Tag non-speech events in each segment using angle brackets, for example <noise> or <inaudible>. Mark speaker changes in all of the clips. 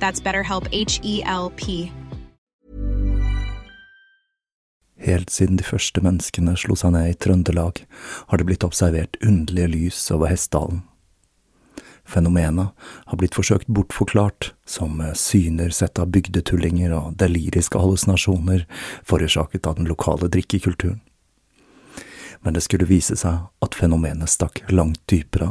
Speaker 1: That's BetterHelp H E L P.
Speaker 2: Helt siden de første menneskene slo seg ned i Trøndelag, har det blitt observert underlige lys over Hessdalen. Fenomenet har blitt forsøkt bortforklart som syner sett av bygdetullinger og deliriske hallusinasjoner forårsaket av den lokale drikkekulturen. Men det skulle vise seg at fenomenet stakk langt dypere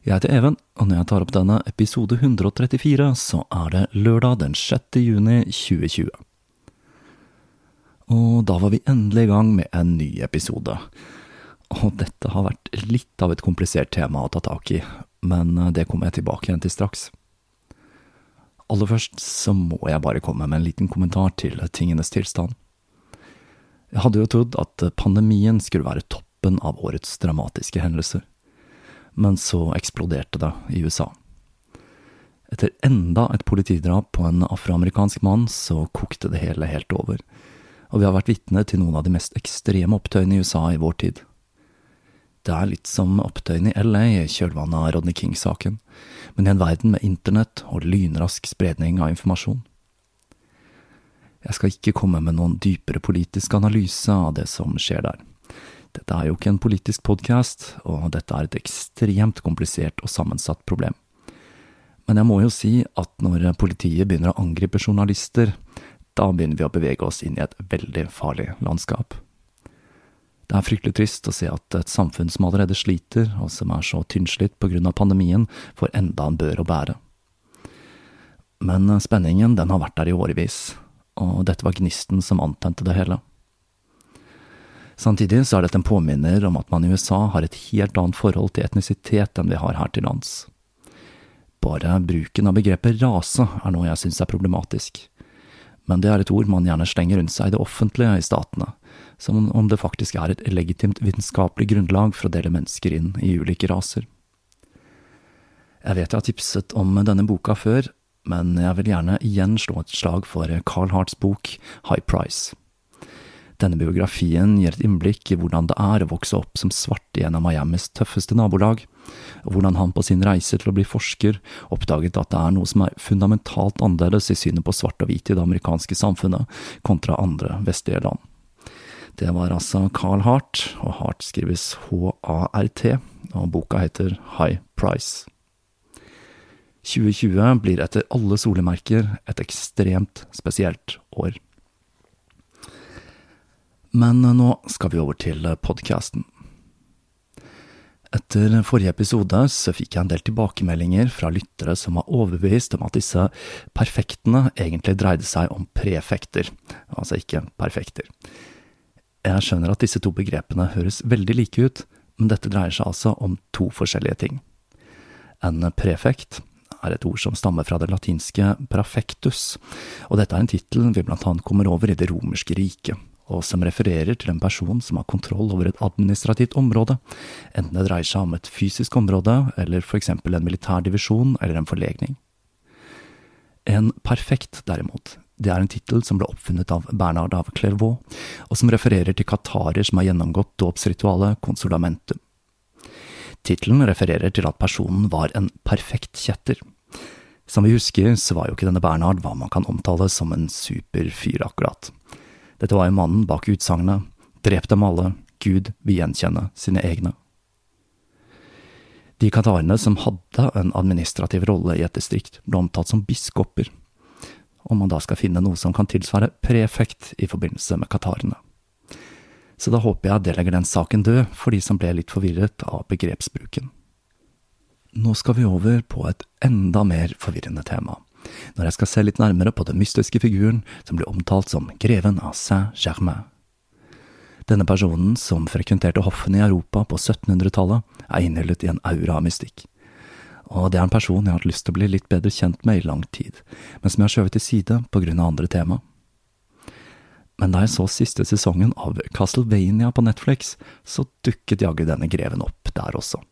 Speaker 2: Jeg heter Even, og når jeg tar opp denne episode 134, så er det lørdag den 6. juni 2020. Og da var vi endelig i gang med en ny episode. Og dette har vært litt av et komplisert tema å ta tak i, men det kommer jeg tilbake igjen til straks. Aller først så må jeg bare komme med en liten kommentar til tingenes tilstand. Jeg hadde jo trodd at pandemien skulle være toppen av årets dramatiske hendelser men så eksploderte det i USA. Etter enda et politidrap på en afroamerikansk mann, så kokte det hele helt over, og vi har vært vitne til noen av de mest ekstreme opptøyene i USA i vår tid. Det er litt som opptøyene i LA i kjølvannet av Rodney King-saken, men i en verden med internett og lynrask spredning av informasjon. Jeg skal ikke komme med noen dypere politisk analyse av det som skjer der. Dette er jo ikke en politisk podkast, og dette er et ekstremt komplisert og sammensatt problem. Men jeg må jo si at når politiet begynner å angripe journalister, da begynner vi å bevege oss inn i et veldig farlig landskap. Det er fryktelig trist å se at et samfunn som allerede sliter, og som er så tynnslitt av pandemien, får enda en bør å bære. Men spenningen, den har vært der i årevis, og dette var gnisten som antente det hele. Samtidig så er dette en påminner om at man i USA har et helt annet forhold til etnisitet enn vi har her til lands. Bare bruken av begrepet rase er noe jeg synes er problematisk, men det er et ord man gjerne slenger rundt seg i det offentlige i statene, som om det faktisk er et legitimt vitenskapelig grunnlag for å dele mennesker inn i ulike raser. Jeg vet jeg har tipset om denne boka før, men jeg vil gjerne igjen slå et slag for Carl Harts bok High Price. Denne biografien gir et innblikk i hvordan det er å vokse opp som svart i en av Miamis tøffeste nabolag, og hvordan han på sin reise til å bli forsker oppdaget at det er noe som er fundamentalt annerledes i synet på svart og hvit i det amerikanske samfunnet kontra andre vestlige land. Det var altså Carl Hart, og Hart skrives H-A-R-T, og boka heter High Price. 2020 blir etter alle solemerker et ekstremt spesielt år. Men nå skal vi over til podkasten. Etter forrige episode så fikk jeg en del tilbakemeldinger fra lyttere som var overbevist om at disse perfektene egentlig dreide seg om prefekter, altså ikke perfekter. Jeg skjønner at disse to begrepene høres veldig like ut, men dette dreier seg altså om to forskjellige ting. En prefekt er et ord som stammer fra det latinske prafectus, og dette er en tittel vi blant annet kommer over i det romerske riket, og som refererer til en person som har kontroll over et administrativt område, enten det dreier seg om et fysisk område, eller eksempel en militær divisjon eller en forlegning. En perfekt, derimot, det er en tittel som ble oppfunnet av Bernard av Clairvaux, og som refererer til qatarer som har gjennomgått dåpsritualet consolamentum. Tittelen refererer til at personen var en perfekt kjetter. Som vi husker, så var jo ikke denne Bernhard hva man kan omtale som en super fyr, akkurat. Dette var jo mannen bak utsagnet Drep dem alle, Gud vil gjenkjenne sine egne. De katarene som hadde en administrativ rolle i et distrikt, ble omtalt som biskoper, om man da skal finne noe som kan tilsvare prefekt i forbindelse med katarene. Så da håper jeg det legger den saken død for de som ble litt forvirret av begrepsbruken. Nå skal vi over på et enda mer forvirrende tema når jeg skal se litt nærmere på den mystiske figuren som blir omtalt som greven av Saint-Germain. Denne personen, som frekventerte hoffene i Europa på 1700-tallet, er innhyllet i en aura av mystikk. Og det er en person jeg har hatt lyst til å bli litt bedre kjent med i lang tid, men som jeg har skjøvet til side på grunn av andre tema. Men da jeg så siste sesongen av Castlevania på Netflix, så dukket jaggu denne greven opp der også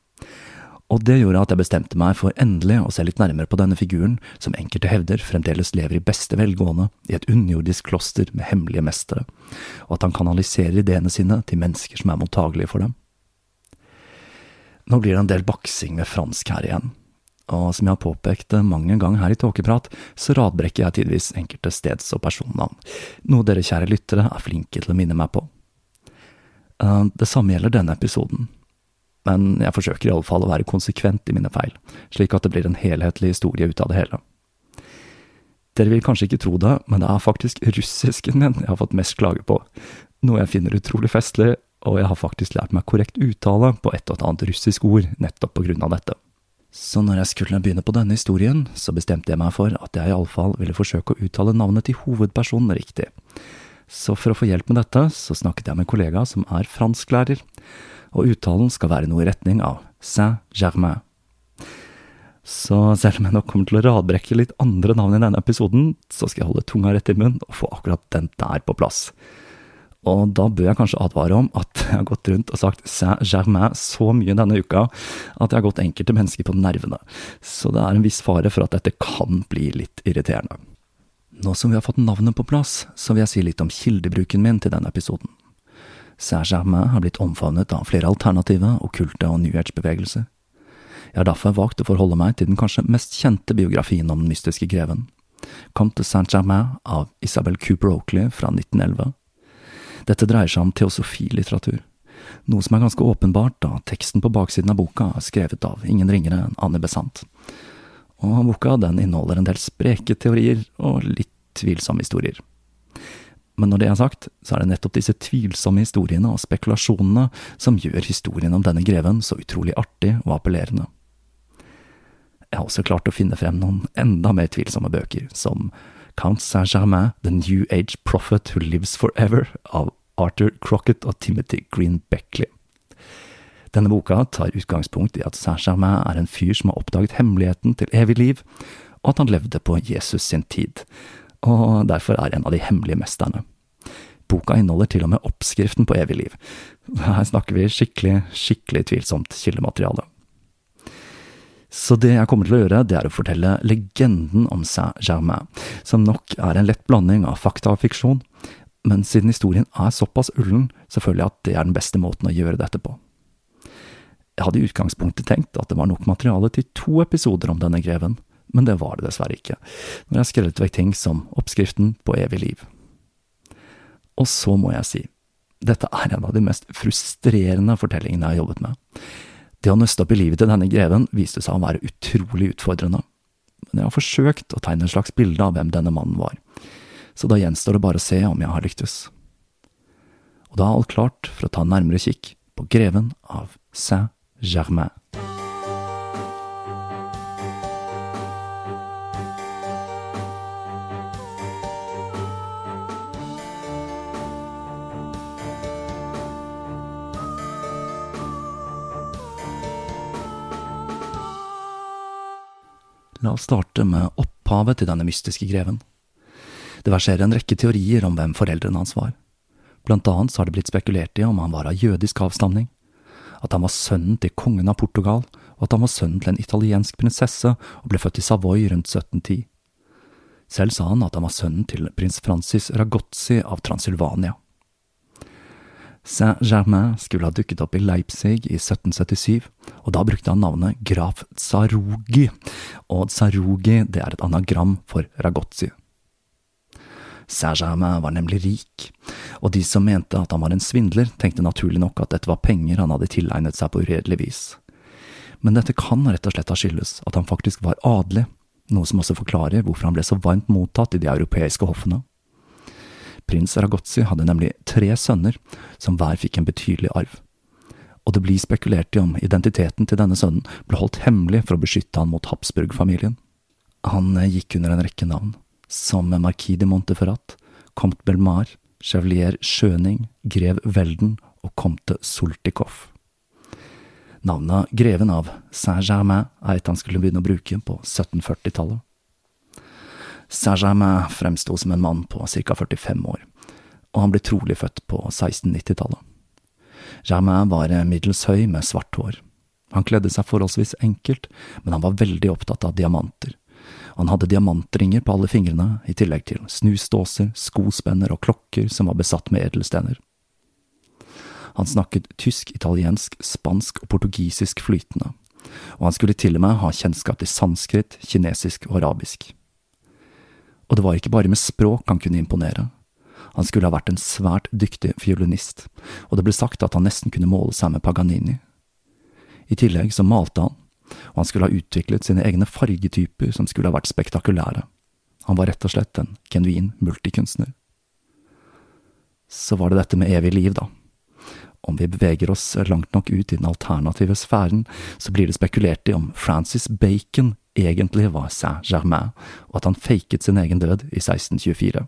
Speaker 2: og det gjorde at jeg bestemte meg for endelig å se litt nærmere på denne figuren, som enkelte hevder fremdeles lever i beste velgående i et underjordisk kloster med hemmelige mestere, og at han kanaliserer ideene sine til mennesker som er mottagelige for dem. Nå blir det en del baksing med fransk her igjen, og som jeg har påpekt mange ganger her i Tåkeprat, så radbrekker jeg tidvis enkelte steds- og personnavn, noe dere kjære lyttere er flinke til å minne meg på. Eh, det samme gjelder denne episoden men jeg forsøker i alle fall å være konsekvent i mine feil, slik at det blir en helhetlig historie ut av det hele. Dere vil kanskje ikke tro det, men det er faktisk russisken min jeg har fått mest klage på, noe jeg finner utrolig festlig, og jeg har faktisk lært meg korrekt uttale på et og et annet russisk ord nettopp på grunn av dette. Så når jeg skulle begynne på denne historien, så bestemte jeg meg for at jeg iallfall ville forsøke å uttale navnet til hovedpersonen riktig. Så for å få hjelp med dette, så snakket jeg med en kollega som er fransklærer, og uttalen skal være noe i retning av Saint-Germain. Så selv om jeg nok kommer til å radbrekke litt andre navn i denne episoden, så skal jeg holde tunga rett i munnen og få akkurat den der på plass. Og da bør jeg kanskje advare om at jeg har gått rundt og sagt Saint-Germain så mye denne uka at jeg har gått enkelte mennesker på nervene, så det er en viss fare for at dette kan bli litt irriterende. Nå som vi har fått navnet på plass, så vil jeg si litt om kildebruken min til denne episoden. Saint-Germain har blitt omfavnet av flere alternative, okkulte og New Age-bevegelser. Jeg har derfor valgt å forholde meg til den kanskje mest kjente biografien om den mystiske greven, Comte Saint-Germain av Isabel Cooper Oakley fra 1911. Dette dreier seg om teosofilitteratur, noe som er ganske åpenbart da teksten på baksiden av boka er skrevet av ingen ringere enn Anne Besant. Og boka den inneholder en del spreke teorier og litt tvilsomme historier. Men når det er sagt, så er det nettopp disse tvilsomme historiene og spekulasjonene som gjør historien om denne greven så utrolig artig og appellerende. Jeg har også klart å finne frem noen enda mer tvilsomme bøker, som Count Saint-Germain, The New Age Prophet Who Lives Forever, av Arthur Crocket og Timothy Green Beckley. Denne boka tar utgangspunkt i at Saint-Germain er en fyr som har oppdaget hemmeligheten til evig liv, og at han levde på Jesus sin tid, og derfor er en av de hemmelige mesterne. Boka inneholder til og med oppskriften på evig liv. Her snakker vi skikkelig, skikkelig tvilsomt kildemateriale. Så det jeg kommer til å gjøre, det er å fortelle legenden om Saint-Germain, som nok er en lett blanding av fakta og fiksjon, men siden historien er såpass ullen, så føler jeg at det er den beste måten å gjøre dette på. Jeg hadde i utgangspunktet tenkt at det var nok materiale til to episoder om denne greven, men det var det dessverre ikke, når jeg skrevet vekk ting som oppskriften på evig liv. Og så må jeg si, Dette er en av de mest frustrerende fortellingene jeg har jobbet med. Det å nøste opp i livet til denne greven viste seg å være utrolig utfordrende, men jeg har forsøkt å tegne et slags bilde av hvem denne mannen var, så da gjenstår det bare å se om jeg har lyktes. Og da er alt klart for å ta en nærmere kikk på greven av Saint-Germain. Starte med opphavet til denne mystiske greven. Det verserer en rekke teorier om hvem foreldrene hans var. Blant annet har det blitt spekulert i om han var av jødisk avstamning, at han var sønnen til kongen av Portugal, og at han var sønnen til en italiensk prinsesse og ble født i Savoy rundt 1710. Selv sa han at han var sønnen til prins Francis Ragozzi av Transylvania. Saint-Germain skulle ha dukket opp i Leipzig i 1777, og da brukte han navnet graf Tsarugi, og Tsarugi det er et anagram for Ragozzi. Saint-Germain var nemlig rik, og de som mente at han var en svindler, tenkte naturlig nok at dette var penger han hadde tilegnet seg på uredelig vis. Men dette kan rett og slett ha skyldes at han faktisk var adelig, noe som også forklarer hvorfor han ble så varmt mottatt i de europeiske hoffene. Prins Ragozzi hadde nemlig tre sønner, som hver fikk en betydelig arv. Og det blir spekulert i om identiteten til denne sønnen ble holdt hemmelig for å beskytte han mot Habsburg-familien. Han gikk under en rekke navn, som Marquis de Monteferrat, Comte Belmar, Chevalier Schøning, grev Welden og Comte Soltikov. Navnet Greven av Saint-Germain er et han skulle begynne å bruke på 1740-tallet. Saint-Germain fremsto som en mann på ca 45 år, og han ble trolig født på 1690-tallet. Germain var middels høy med svart hår. Han kledde seg forholdsvis enkelt, men han var veldig opptatt av diamanter. Han hadde diamantringer på alle fingrene, i tillegg til snusdåser, skospenner og klokker som var besatt med edelstener. Han snakket tysk, italiensk, spansk og portugisisk flytende, og han skulle til og med ha kjennskap til sanskrit, kinesisk og arabisk. Og det var ikke bare med språk han kunne imponere. Han skulle ha vært en svært dyktig fiolinist, og det ble sagt at han nesten kunne måle seg med Paganini. I tillegg så malte han, og han skulle ha utviklet sine egne fargetyper som skulle ha vært spektakulære. Han var rett og slett en genuin multikunstner. Så var det dette med evig liv, da. Om vi beveger oss langt nok ut i den alternative sfæren, så blir det spekulert i om Francis Bacon egentlig var Saint-Germain, og at han faket sin egen død i 1624.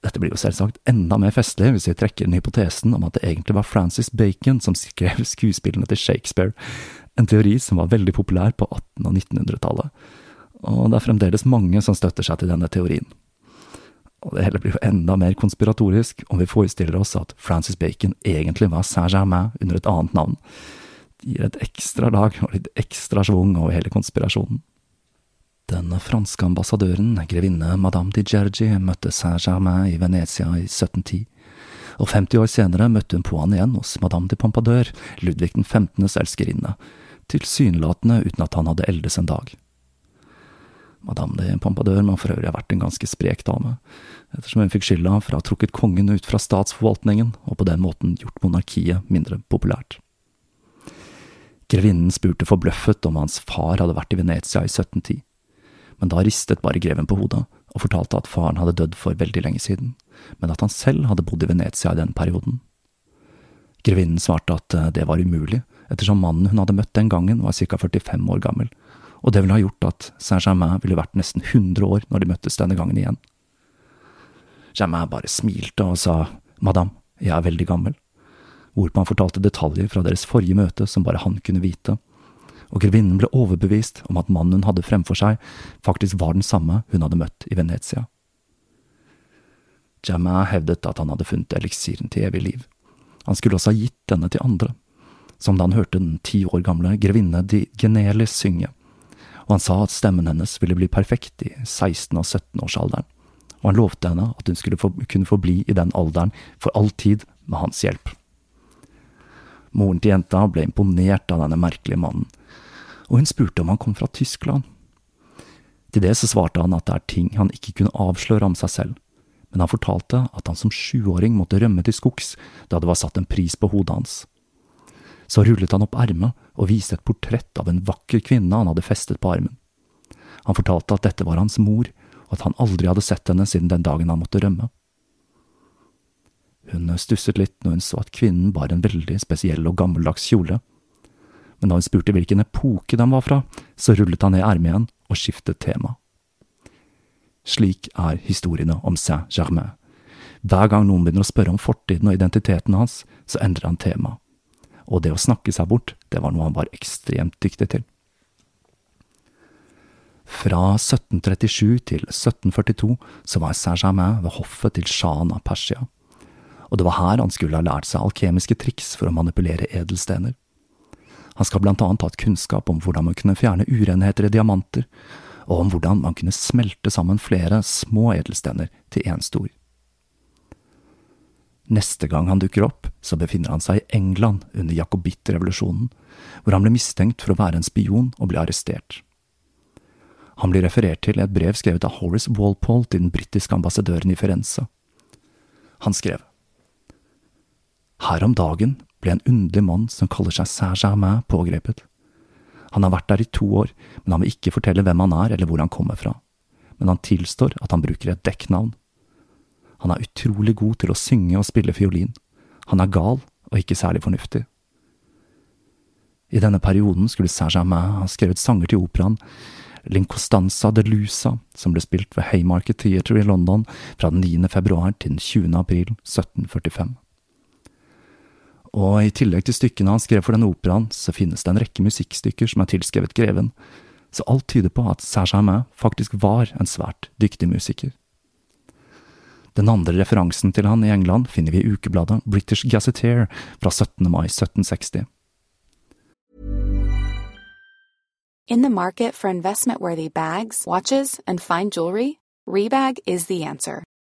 Speaker 2: Dette blir jo selvsagt enda mer festlig hvis vi trekker inn hypotesen om at det egentlig var Francis Bacon som skrev <laughs> skuespillene til Shakespeare, en teori som var veldig populær på 1800- og 1900-tallet, og det er fremdeles mange som støtter seg til denne teorien. Og det hele blir jo enda mer konspiratorisk om vi forestiller oss at Francis Bacon egentlig var Saint-Germain under et annet navn, gir et ekstra lag og litt ekstra schwung over hele konspirasjonen. Den franske ambassadøren, grevinne Madame di Gergi, møtte Saint-Germain i Venezia i 1710, og 50 år senere møtte hun på han igjen hos Madame de Pompadour, Ludvig den 15.s elskerinne, tilsynelatende uten at han hadde eldes en dag. Madame de Pompadour må for øvrig ha vært en ganske sprek dame, ettersom hun fikk skylda for å ha trukket kongen ut fra statsforvaltningen og på den måten gjort monarkiet mindre populært. Grevinnen spurte forbløffet om hans far hadde vært i Venezia i 1710, men da ristet bare greven på hodet og fortalte at faren hadde dødd for veldig lenge siden, men at han selv hadde bodd i Venezia i den perioden. Grevinnen svarte at eh, det var umulig, ettersom mannen hun hadde møtt den gangen var ca 45 år gammel, og det ville ha gjort at Saint-Germain ville vært nesten 100 år når de møttes denne gangen igjen. Germain bare smilte og sa madame, jeg er veldig gammel hvorpå han fortalte detaljer fra deres forrige møte som bare han kunne vite, og grevinnen ble overbevist om at mannen hun hadde fremfor seg, faktisk var den samme hun hadde møtt i Venezia. Jamma hevdet at han hadde funnet eliksiren til evig liv. Han skulle også ha gitt denne til andre, som da han hørte den ti år gamle grevinne Di Genelis synge, og han sa at stemmen hennes ville bli perfekt i 16- og 17-årsalderen, og han lovte henne at hun skulle få, kunne forbli i den alderen for all tid med hans hjelp. Moren til jenta ble imponert av denne merkelige mannen, og hun spurte om han kom fra Tyskland. Til det så svarte han at det er ting han ikke kunne avsløre om seg selv, men han fortalte at han som sjuåring måtte rømme til skogs da det var satt en pris på hodet hans. Så rullet han opp ermet og viste et portrett av en vakker kvinne han hadde festet på armen. Han fortalte at dette var hans mor, og at han aldri hadde sett henne siden den dagen han måtte rømme. Hun stusset litt når hun så at kvinnen bar en veldig spesiell og gammeldags kjole, men da hun spurte hvilken epoke den var fra, så rullet han ned ermet igjen og skiftet tema. Slik er historiene om Saint-Germain. Hver gang noen begynner å spørre om fortiden og identiteten hans, så endrer han tema. Og det å snakke seg bort, det var noe han var ekstremt dyktig til. Fra 1737 til 1742 så var Saint-Germain ved hoffet til sjahen av Persia, og det var her han skulle ha lært seg alkemiske triks for å manipulere edelstener. Han skal blant annet ha hatt kunnskap om hvordan man kunne fjerne urenheter i diamanter, og om hvordan man kunne smelte sammen flere små edelstener til én stor. Neste gang han dukker opp, så befinner han seg i England under jakobittrevolusjonen, hvor han ble mistenkt for å være en spion og ble arrestert. Han blir referert til i et brev skrevet av Horace Walpole til den britiske ambassadøren i Firenze. Han skrev Her om dagen ble en underlig mann som kaller seg Saint-Germain pågrepet. Han har vært der i to år, men han vil ikke fortelle hvem han er eller hvor han kommer fra. Men han tilstår at han bruker et dekknavn. Han er utrolig god til å synge og spille fiolin. Han er gal og ikke særlig fornuftig. I denne perioden skulle Saint-Germain ha skrevet sanger til operaen L'Incostanza de Lusa, som ble spilt ved Haymarket Theatre i London fra den 9. februar til den 20. april 1745. Og i tillegg til stykkene han skrev for denne operaen, så finnes det en rekke musikkstykker som er tilskrevet greven, så alt tyder på at Saint-Germain faktisk var en svært dyktig musiker. Den andre referansen til han i England finner vi i ukebladet British Gazetteer fra 17. mai 1760.
Speaker 3: In the for investment-worthy watches, and fine jewelry, Rebag is the answer.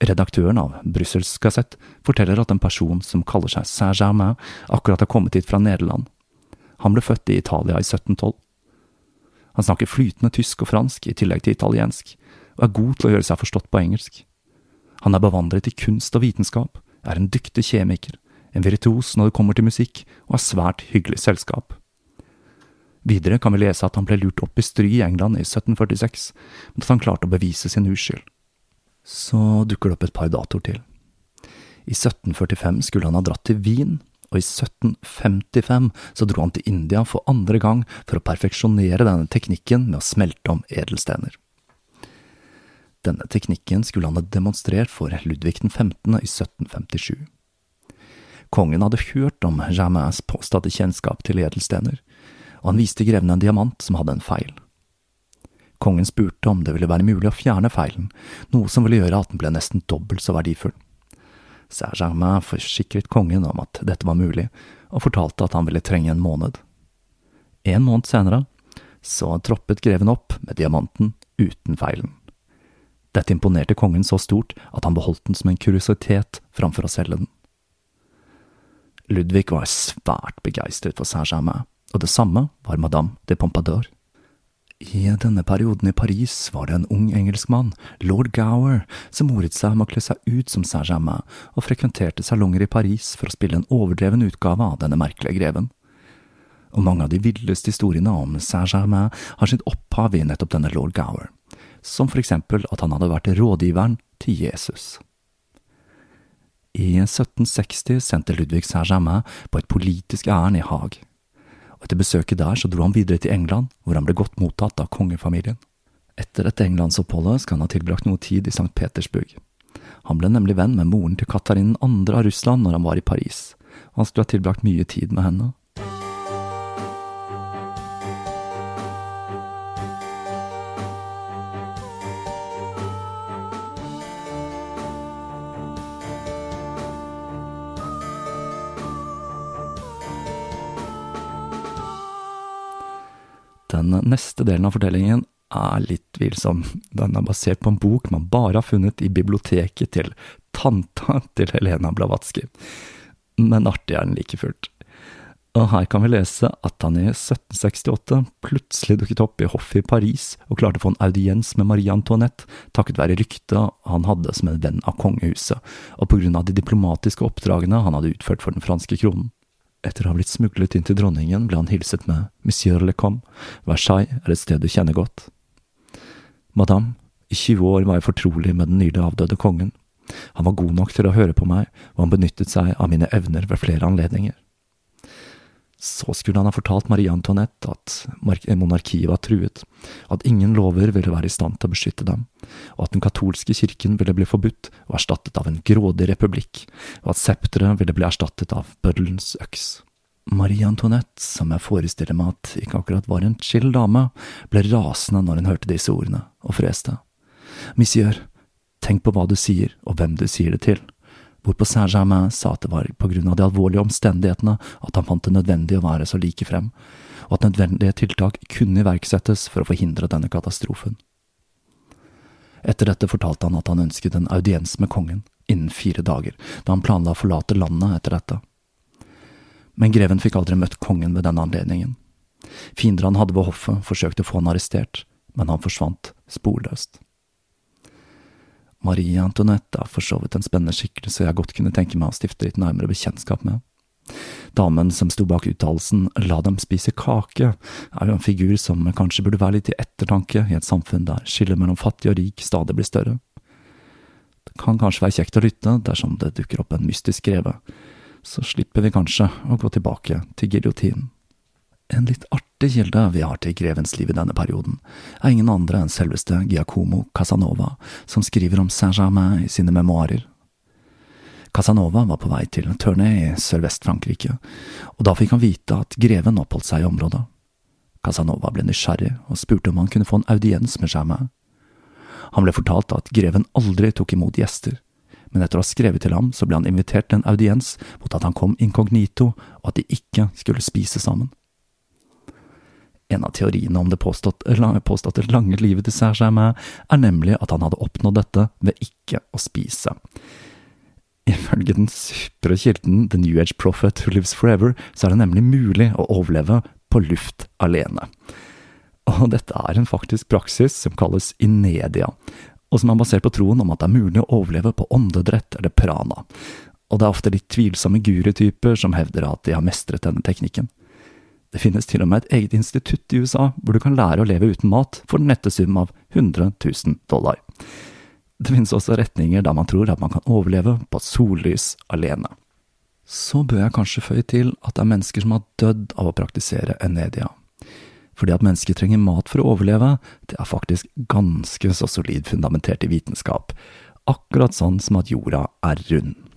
Speaker 2: Redaktøren av Brussels Gazette forteller at en person som kaller seg Saint-Germain, akkurat har kommet hit fra Nederland. Han ble født i Italia i 1712. Han snakker flytende tysk og fransk i tillegg til italiensk, og er god til å gjøre seg forstått på engelsk. Han er bevandret i kunst og vitenskap, er en dyktig kjemiker, en virtuos når det kommer til musikk, og er svært hyggelig selskap. Videre kan vi lese at han ble lurt opp i stry i England i 1746, men at han klarte å bevise sin uskyld. Så dukker det opp et par datoer til. I 1745 skulle han ha dratt til Wien, og i 1755 så dro han til India for andre gang for å perfeksjonere denne teknikken med å smelte om edelstener. Denne teknikken skulle han ha demonstrert for Ludvig 15. i 1757. Kongen hadde hørt om Germains påståtte kjennskap til edelstener, og han viste greven en diamant som hadde en feil. Kongen spurte om det ville være mulig å fjerne feilen, noe som ville gjøre at den ble nesten dobbelt så verdifull. Saint-Germain forsikret kongen om at dette var mulig, og fortalte at han ville trenge en måned. En måned senere så troppet greven opp med diamanten uten feilen. Dette imponerte kongen så stort at han beholdt den som en kuriositet framfor å selge den. Ludvig var svært begeistret for Saint-Germain, og det samme var madame de Pompadour. I denne perioden i Paris var det en ung engelskmann, lord Gower, som moret seg med å kle seg ut som Saint-Germain og frekventerte salonger i Paris for å spille en overdreven utgave av denne merkelige greven. Og mange av de villeste historiene om Saint-Germain har sitt opphav i nettopp denne lord Gower. som for eksempel at han hadde vært rådgiveren til Jesus. I 1760 sendte Ludvig Saint-Germain på et politisk ærend i Haag. Og etter besøket der så dro han videre til England, hvor han ble godt mottatt av kongefamilien. Etter dette englandsoppholdet skal han ha tilbrakt noe tid i St. Petersburg. Han ble nemlig venn med moren til Katarinen 2. av Russland når han var i Paris, og han skulle ha tilbrakt mye tid med henne. Neste delen av fortellingen er litt tvilsom. Den er basert på en bok man bare har funnet i biblioteket til tanta til Helena Blavatsky. Men artig er den like fullt. Og her kan vi lese at han i 1768 plutselig dukket opp i hoffet i Paris og klarte å få en audiens med Marie Antoinette takket være ryktet han hadde som en venn av kongehuset, og på grunn av de diplomatiske oppdragene han hadde utført for den franske kronen. Etter å ha blitt smuglet inn til dronningen ble han hilset med Monsieur le Com, Versailles er et sted du kjenner godt. Madame, i 20 år var jeg fortrolig med den nylig avdøde kongen. Han var god nok til å høre på meg, og han benyttet seg av mine evner ved flere anledninger. Så skulle han ha fortalt Marie Antoinette at monarkiet var truet, at ingen lover ville være i stand til å beskytte dem, og at den katolske kirken ville bli forbudt og erstattet av en grådig republikk, og at septeret ville bli erstattet av bøddelens øks. Marie Antoinette, som jeg forestiller meg at ikke akkurat var en chill dame, ble rasende når hun hørte disse ordene, og freste. Monsieur, tenk på hva du sier, og hvem du sier det til hvorpå Saint-Germain sa at det var på grunn av de alvorlige omstendighetene at han fant det nødvendig å være så like frem, og at nødvendige tiltak kunne iverksettes for å forhindre denne katastrofen. Etter dette fortalte han at han ønsket en audiens med kongen innen fire dager, da han planla å forlate landet etter dette. Men greven fikk aldri møtt kongen ved denne anledningen. Fiender han hadde ved hoffet, forsøkte å få han arrestert, men han forsvant sporløst. Marie Antoinette er for så vidt en spennende skikkelse jeg godt kunne tenke meg å stifte litt nærmere bekjentskap med. Damen som sto bak uttalelsen La dem spise kake, er jo en figur som kanskje burde være litt i ettertanke i et samfunn der skillet mellom fattig og rik stadig blir større. Det kan kanskje være kjekt å lytte dersom det dukker opp en mystisk greve, så slipper vi kanskje å gå tilbake til giljotinen. En litt artig kilde vi har til grevens liv i denne perioden, er ingen andre enn selveste Giacomo Casanova, som skriver om Saint-Germain i sine memoarer. Casanova var på vei til turné i Sørvest-Frankrike, og da fikk han vite at greven oppholdt seg i området. Casanova ble nysgjerrig og spurte om han kunne få en audiens med Germain. Han ble fortalt at greven aldri tok imot gjester, men etter å ha skrevet til ham så ble han invitert til en audiens mot at han kom inkognito og at de ikke skulle spise sammen. En av teoriene om det påstått, påståtte lange livet til Saint-Germain er nemlig at han hadde oppnådd dette ved ikke å spise. Ifølge den supre kilden The New Age Prophet Who Lives Forever, så er det nemlig mulig å overleve på luft alene. Og dette er en faktisk praksis som kalles inedia, og som er basert på troen om at det er mulig å overleve på åndedrett eller prana. Og det er ofte litt tvilsomme gurutyper som hevder at de har mestret denne teknikken. Det finnes til og med et eget institutt i USA hvor du kan lære å leve uten mat for den nette sum av 100 000 dollar. Det finnes også retninger der man tror at man kan overleve på sollys alene. Så bør jeg kanskje føye til at det er mennesker som har dødd av å praktisere enedia. Fordi at mennesker trenger mat for å overleve, det er faktisk ganske så solid fundamentert i vitenskap, akkurat sånn som at jorda er rund.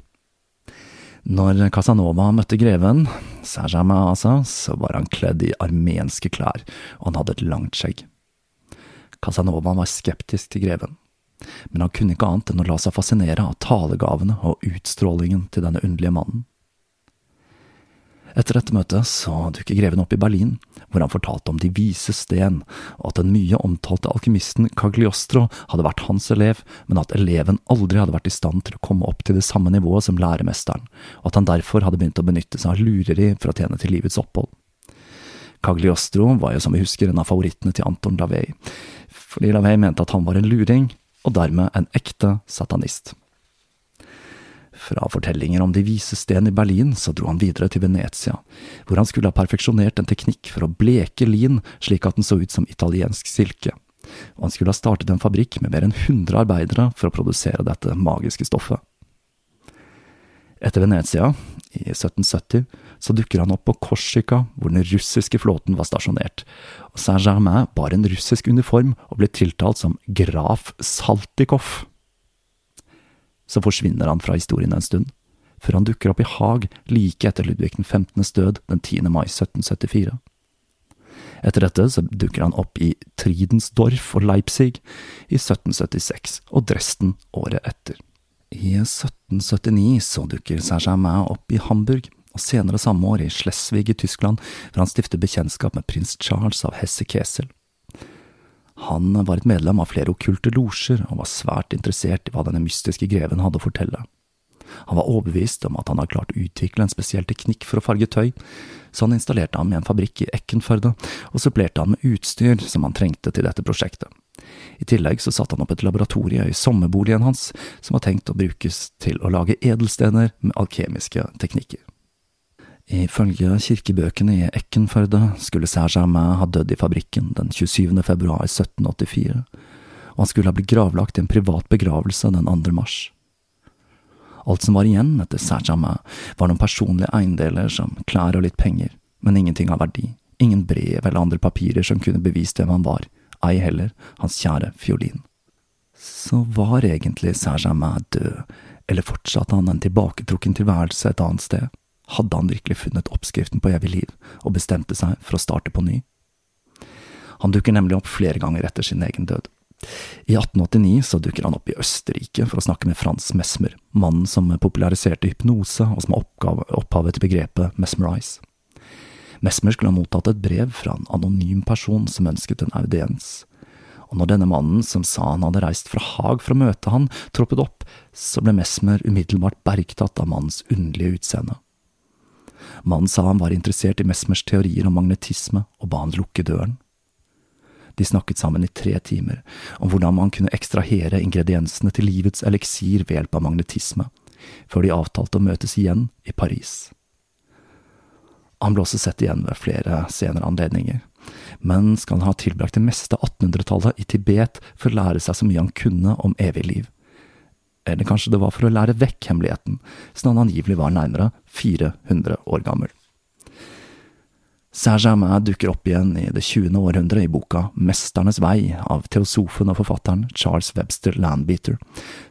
Speaker 2: Når Casanova møtte greven, Sajama Asa, altså, så var han kledd i armenske klær, og han hadde et langt skjegg. Casanova var skeptisk til greven, men han kunne ikke annet enn å la seg fascinere av talegavene og utstrålingen til denne underlige mannen. Etter dette møtet så dukker greven opp i Berlin, hvor han fortalte om De vise sten, og at den mye omtalte alkymisten Cagliostro hadde vært hans elev, men at eleven aldri hadde vært i stand til å komme opp til det samme nivået som læremesteren, og at han derfor hadde begynt å benytte seg av lureri for å tjene til livets opphold. Cagliostro var jo som vi husker en av favorittene til Anton Lavey, fordi Lavey mente at han var en luring, og dermed en ekte satanist. Fra fortellinger om De vise sten i Berlin så dro han videre til Venezia, hvor han skulle ha perfeksjonert en teknikk for å bleke lin slik at den så ut som italiensk silke, og han skulle ha startet en fabrikk med mer enn 100 arbeidere for å produsere dette magiske stoffet. Etter Venezia, i 1770, så dukker han opp på Korsika, hvor den russiske flåten var stasjonert, Saint-Germain bar en russisk uniform og ble tiltalt som graf Saltikov. Så forsvinner han fra historien en stund, før han dukker opp i Haag like etter Ludvig 15.s død den 10. mai 1774. Etter dette så dukker han opp i Tridensdorf og Leipzig i 1776, og Dresden året etter. I 1779 så dukker Saint-Germain opp i Hamburg, og senere samme år i Schleswig i Tyskland, hvor han stifter bekjentskap med prins Charles av Hesse-Kesel. Han var et medlem av flere okkulte losjer, og var svært interessert i hva denne mystiske greven hadde å fortelle. Han var overbevist om at han hadde klart å utvikle en spesiell teknikk for å farge tøy, så han installerte ham i en fabrikk i Ekkenførde, og supplerte han med utstyr som han trengte til dette prosjektet. I tillegg så satte han opp et laboratorie i sommerboligen hans, som var tenkt å brukes til å lage edelstener med alkemiske teknikker. Ifølge kirkebøkene i Ekkenførde skulle Saint-Germain ha dødd i fabrikken den 27. februar 1784, og han skulle ha blitt gravlagt i en privat begravelse den 2. mars. Alt som var igjen etter Saint-Germain, var noen personlige eiendeler som klær og litt penger, men ingenting av verdi, ingen brev eller andre papirer som kunne bevist hvem han var, ei heller hans kjære fiolin. Så var egentlig Saint-Germain død, eller fortsatte han en tilbaketrukken tilværelse et annet sted? Hadde han virkelig funnet oppskriften på evig liv, og bestemte seg for å starte på ny? Han dukker nemlig opp flere ganger etter sin egen død. I 1889 så dukker han opp i Østerrike for å snakke med Frans Mesmer, mannen som populariserte hypnose og som er opphavet til begrepet mesmerize. Mesmer skulle ha mottatt et brev fra en anonym person som ønsket en audiens, og når denne mannen som sa han hadde reist fra Haag for å møte han, troppet opp, så ble Mesmer umiddelbart bergtatt av mannens underlige utseende. Mannen sa han var interessert i Mesmers teorier om magnetisme, og ba han lukke døren. De snakket sammen i tre timer, om hvordan man kunne ekstrahere ingrediensene til livets eliksir ved hjelp av magnetisme, før de avtalte å møtes igjen i Paris. Han ble også sett igjen ved flere senere anledninger, men skal ha tilbrakt det meste av 1800-tallet i Tibet for å lære seg så mye han kunne om evig liv eller kanskje det var for å lære vekk hemmeligheten, siden han angivelig var nærmere 400 år gammel. Saint-Germain dukker opp igjen i det 20. århundret i boka Mesternes vei av teosofen og forfatteren Charles Webster Landbeater,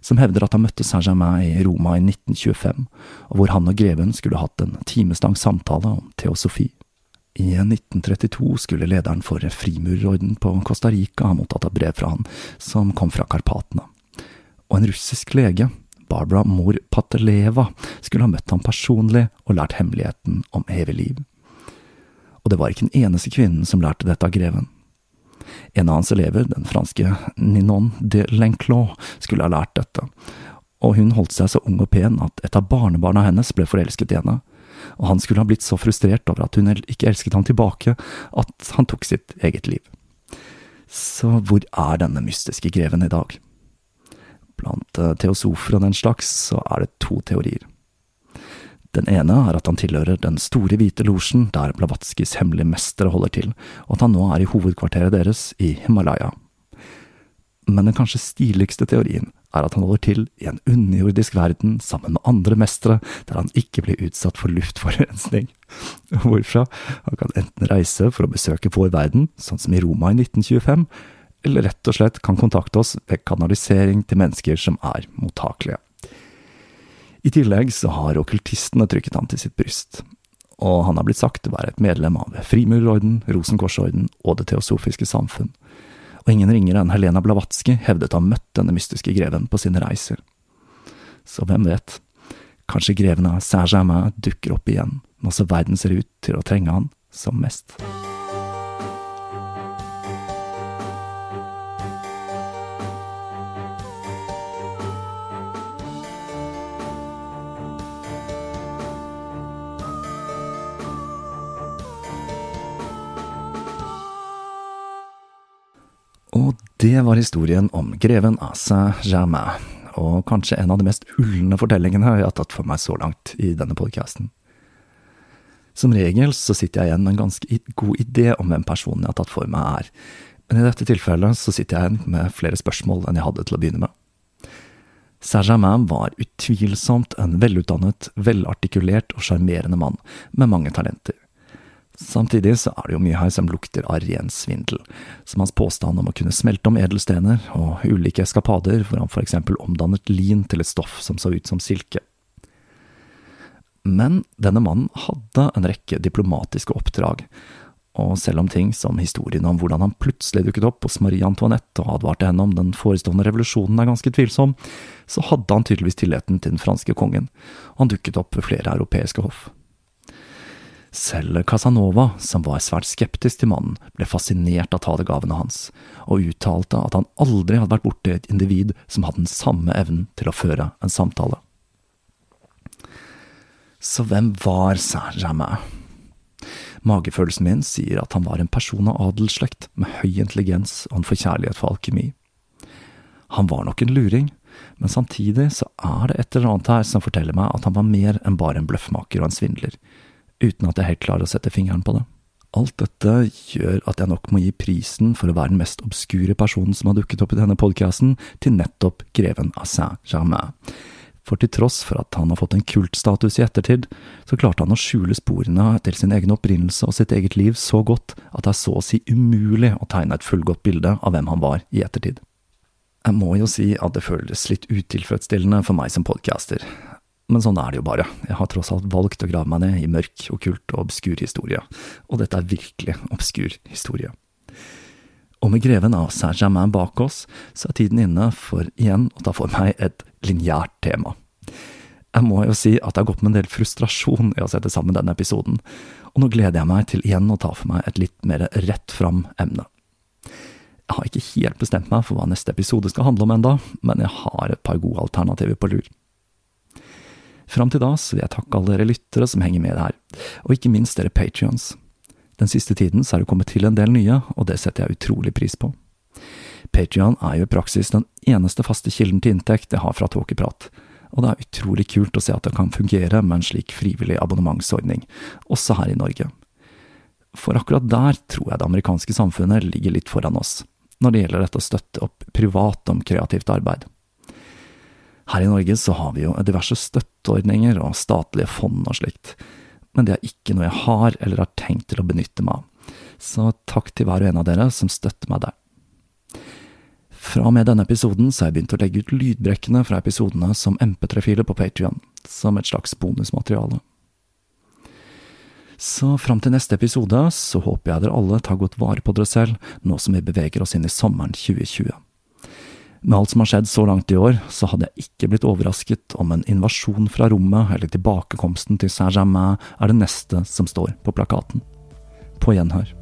Speaker 2: som hevder at han møtte Saint-Germain i Roma i 1925, og hvor han og greven skulle hatt en timeslang samtale om teosofi. I 1932 skulle lederen for frimurerorden på Costa Rica ha mottatt et brev fra han, som kom fra Karpatene og en russisk lege, Barbara Mor Pateleva, skulle ha møtt ham personlig og lært hemmeligheten om evig liv. Og det var ikke den eneste kvinnen som lærte dette av greven. En av hans elever, den franske Ninon de Lenclos, skulle ha lært dette, og hun holdt seg så ung og pen at et av barnebarna hennes ble forelsket i henne, og han skulle ha blitt så frustrert over at hun ikke elsket ham tilbake, at han tok sitt eget liv. Så hvor er denne mystiske greven i dag? Blant eh, teosofer og den slags så er det to teorier. Den ene er at han tilhører den store hvite losjen der Blavatskijs hemmelige mestere holder til, og at han nå er i hovedkvarteret deres i Himalaya. Men den kanskje stiligste teorien er at han holder til i en underjordisk verden sammen med andre mestere, der han ikke blir utsatt for luftforurensning. <laughs> Hvorfra han kan enten reise for å besøke vår verden, sånn som i Roma i 1925, eller rett og slett kan kontakte oss ved kanalisering til mennesker som er mottakelige. I tillegg så har okkultistene trykket ham til sitt bryst, og han har blitt sagt å være et medlem av Frimurerorden, Rosenkorsorden og Det teosofiske samfunn, og ingen ringere enn Helena Blavatsky hevdet å ha møtt denne mystiske greven på sine reiser. Så hvem vet, kanskje greven av Saint-Germain dukker opp igjen, når så verden ser ut til å trenge han som mest. Og det var historien om greven av Saint-Germain, og kanskje en av de mest ulne fortellingene jeg har tatt for meg så langt i denne podkasten. Som regel så sitter jeg igjen med en ganske god idé om hvem personen jeg har tatt for meg er, Men i dette tilfellet så sitter jeg igjen med flere spørsmål enn jeg hadde til å begynne med. Saint-Germain var utvilsomt en velutdannet, velartikulert og sjarmerende mann med mange talenter. Samtidig så er det jo mye her som lukter av ren svindel, som hans påstand om å kunne smelte om edelstener, og ulike eskapader hvor han for eksempel omdannet lin til et stoff som så ut som silke. Men denne mannen hadde en rekke diplomatiske oppdrag, og selv om ting som historien om hvordan han plutselig dukket opp hos Marie Antoinette og advarte henne om den forestående revolusjonen er ganske tvilsom, så hadde han tydeligvis tilliten til den franske kongen, og han dukket opp ved flere europeiske hoff. Selv Casanova, som var svært skeptisk til mannen, ble fascinert av talegavene hans, og uttalte at han aldri hadde vært borti et individ som hadde den samme evnen til å føre en samtale. Så hvem var Saint-Germain? Magefølelsen min sier at han var en person av adelsslekt med høy intelligens og en forkjærlighet for alkemi. Han var nok en luring, men samtidig så er det et eller annet her som forteller meg at han var mer enn bare en bløffmaker og en svindler, uten at jeg helt klarer å sette fingeren på det. Alt dette gjør at jeg nok må gi prisen for å være den mest obskure personen som har dukket opp i denne podkasten, til nettopp greven av Saint-Germain for til tross for at han har fått en kultstatus i ettertid, så klarte han å skjule sporene til sin egen opprinnelse og sitt eget liv så godt at det er så å si umulig å tegne et fullgodt bilde av hvem han var i ettertid. Jeg må jo si at det føles litt utilfredsstillende for meg som podcaster, men sånn er det jo bare, jeg har tross alt valgt å grave meg ned i mørk, okkult og obskur historie, og dette er virkelig obskur historie. Og med greven av Saint-Germain bak oss, så er tiden inne for igjen å ta for meg et lineært tema. Jeg må jo si at jeg har gått med en del frustrasjon i å sette sammen denne episoden, og nå gleder jeg meg til igjen å ta for meg et litt mer rett fram emne. Jeg har ikke helt bestemt meg for hva neste episode skal handle om enda, men jeg har et par gode alternativer på lur. Fram til da så vil jeg takke alle dere lyttere som henger med her, og ikke minst dere patrions. Den siste tiden så er det kommet til en del nye, og det setter jeg utrolig pris på. Patrion er jo i praksis den eneste faste kilden til inntekt jeg har fra Tåkeprat, og det er utrolig kult å se at det kan fungere med en slik frivillig abonnementsordning, også her i Norge. For akkurat der tror jeg det amerikanske samfunnet ligger litt foran oss, når det gjelder dette å støtte opp privat om kreativt arbeid. Her i Norge så har vi jo diverse støtteordninger og statlige fond og slikt, men det er ikke noe jeg har eller har tenkt til å benytte meg av, så takk til hver og en av dere som støtter meg der. Fra og med denne episoden så har jeg begynt å legge ut lydbrekkene fra episodene som MP3-filer på Patrion, som et slags bonusmateriale. Så fram til neste episode så håper jeg dere alle tar godt vare på dere selv, nå som vi beveger oss inn i sommeren 2020. Med alt som har skjedd så langt i år, så hadde jeg ikke blitt overrasket om en invasjon fra rommet eller tilbakekomsten til Saint-Germain er det neste som står på plakaten. På gjenhør.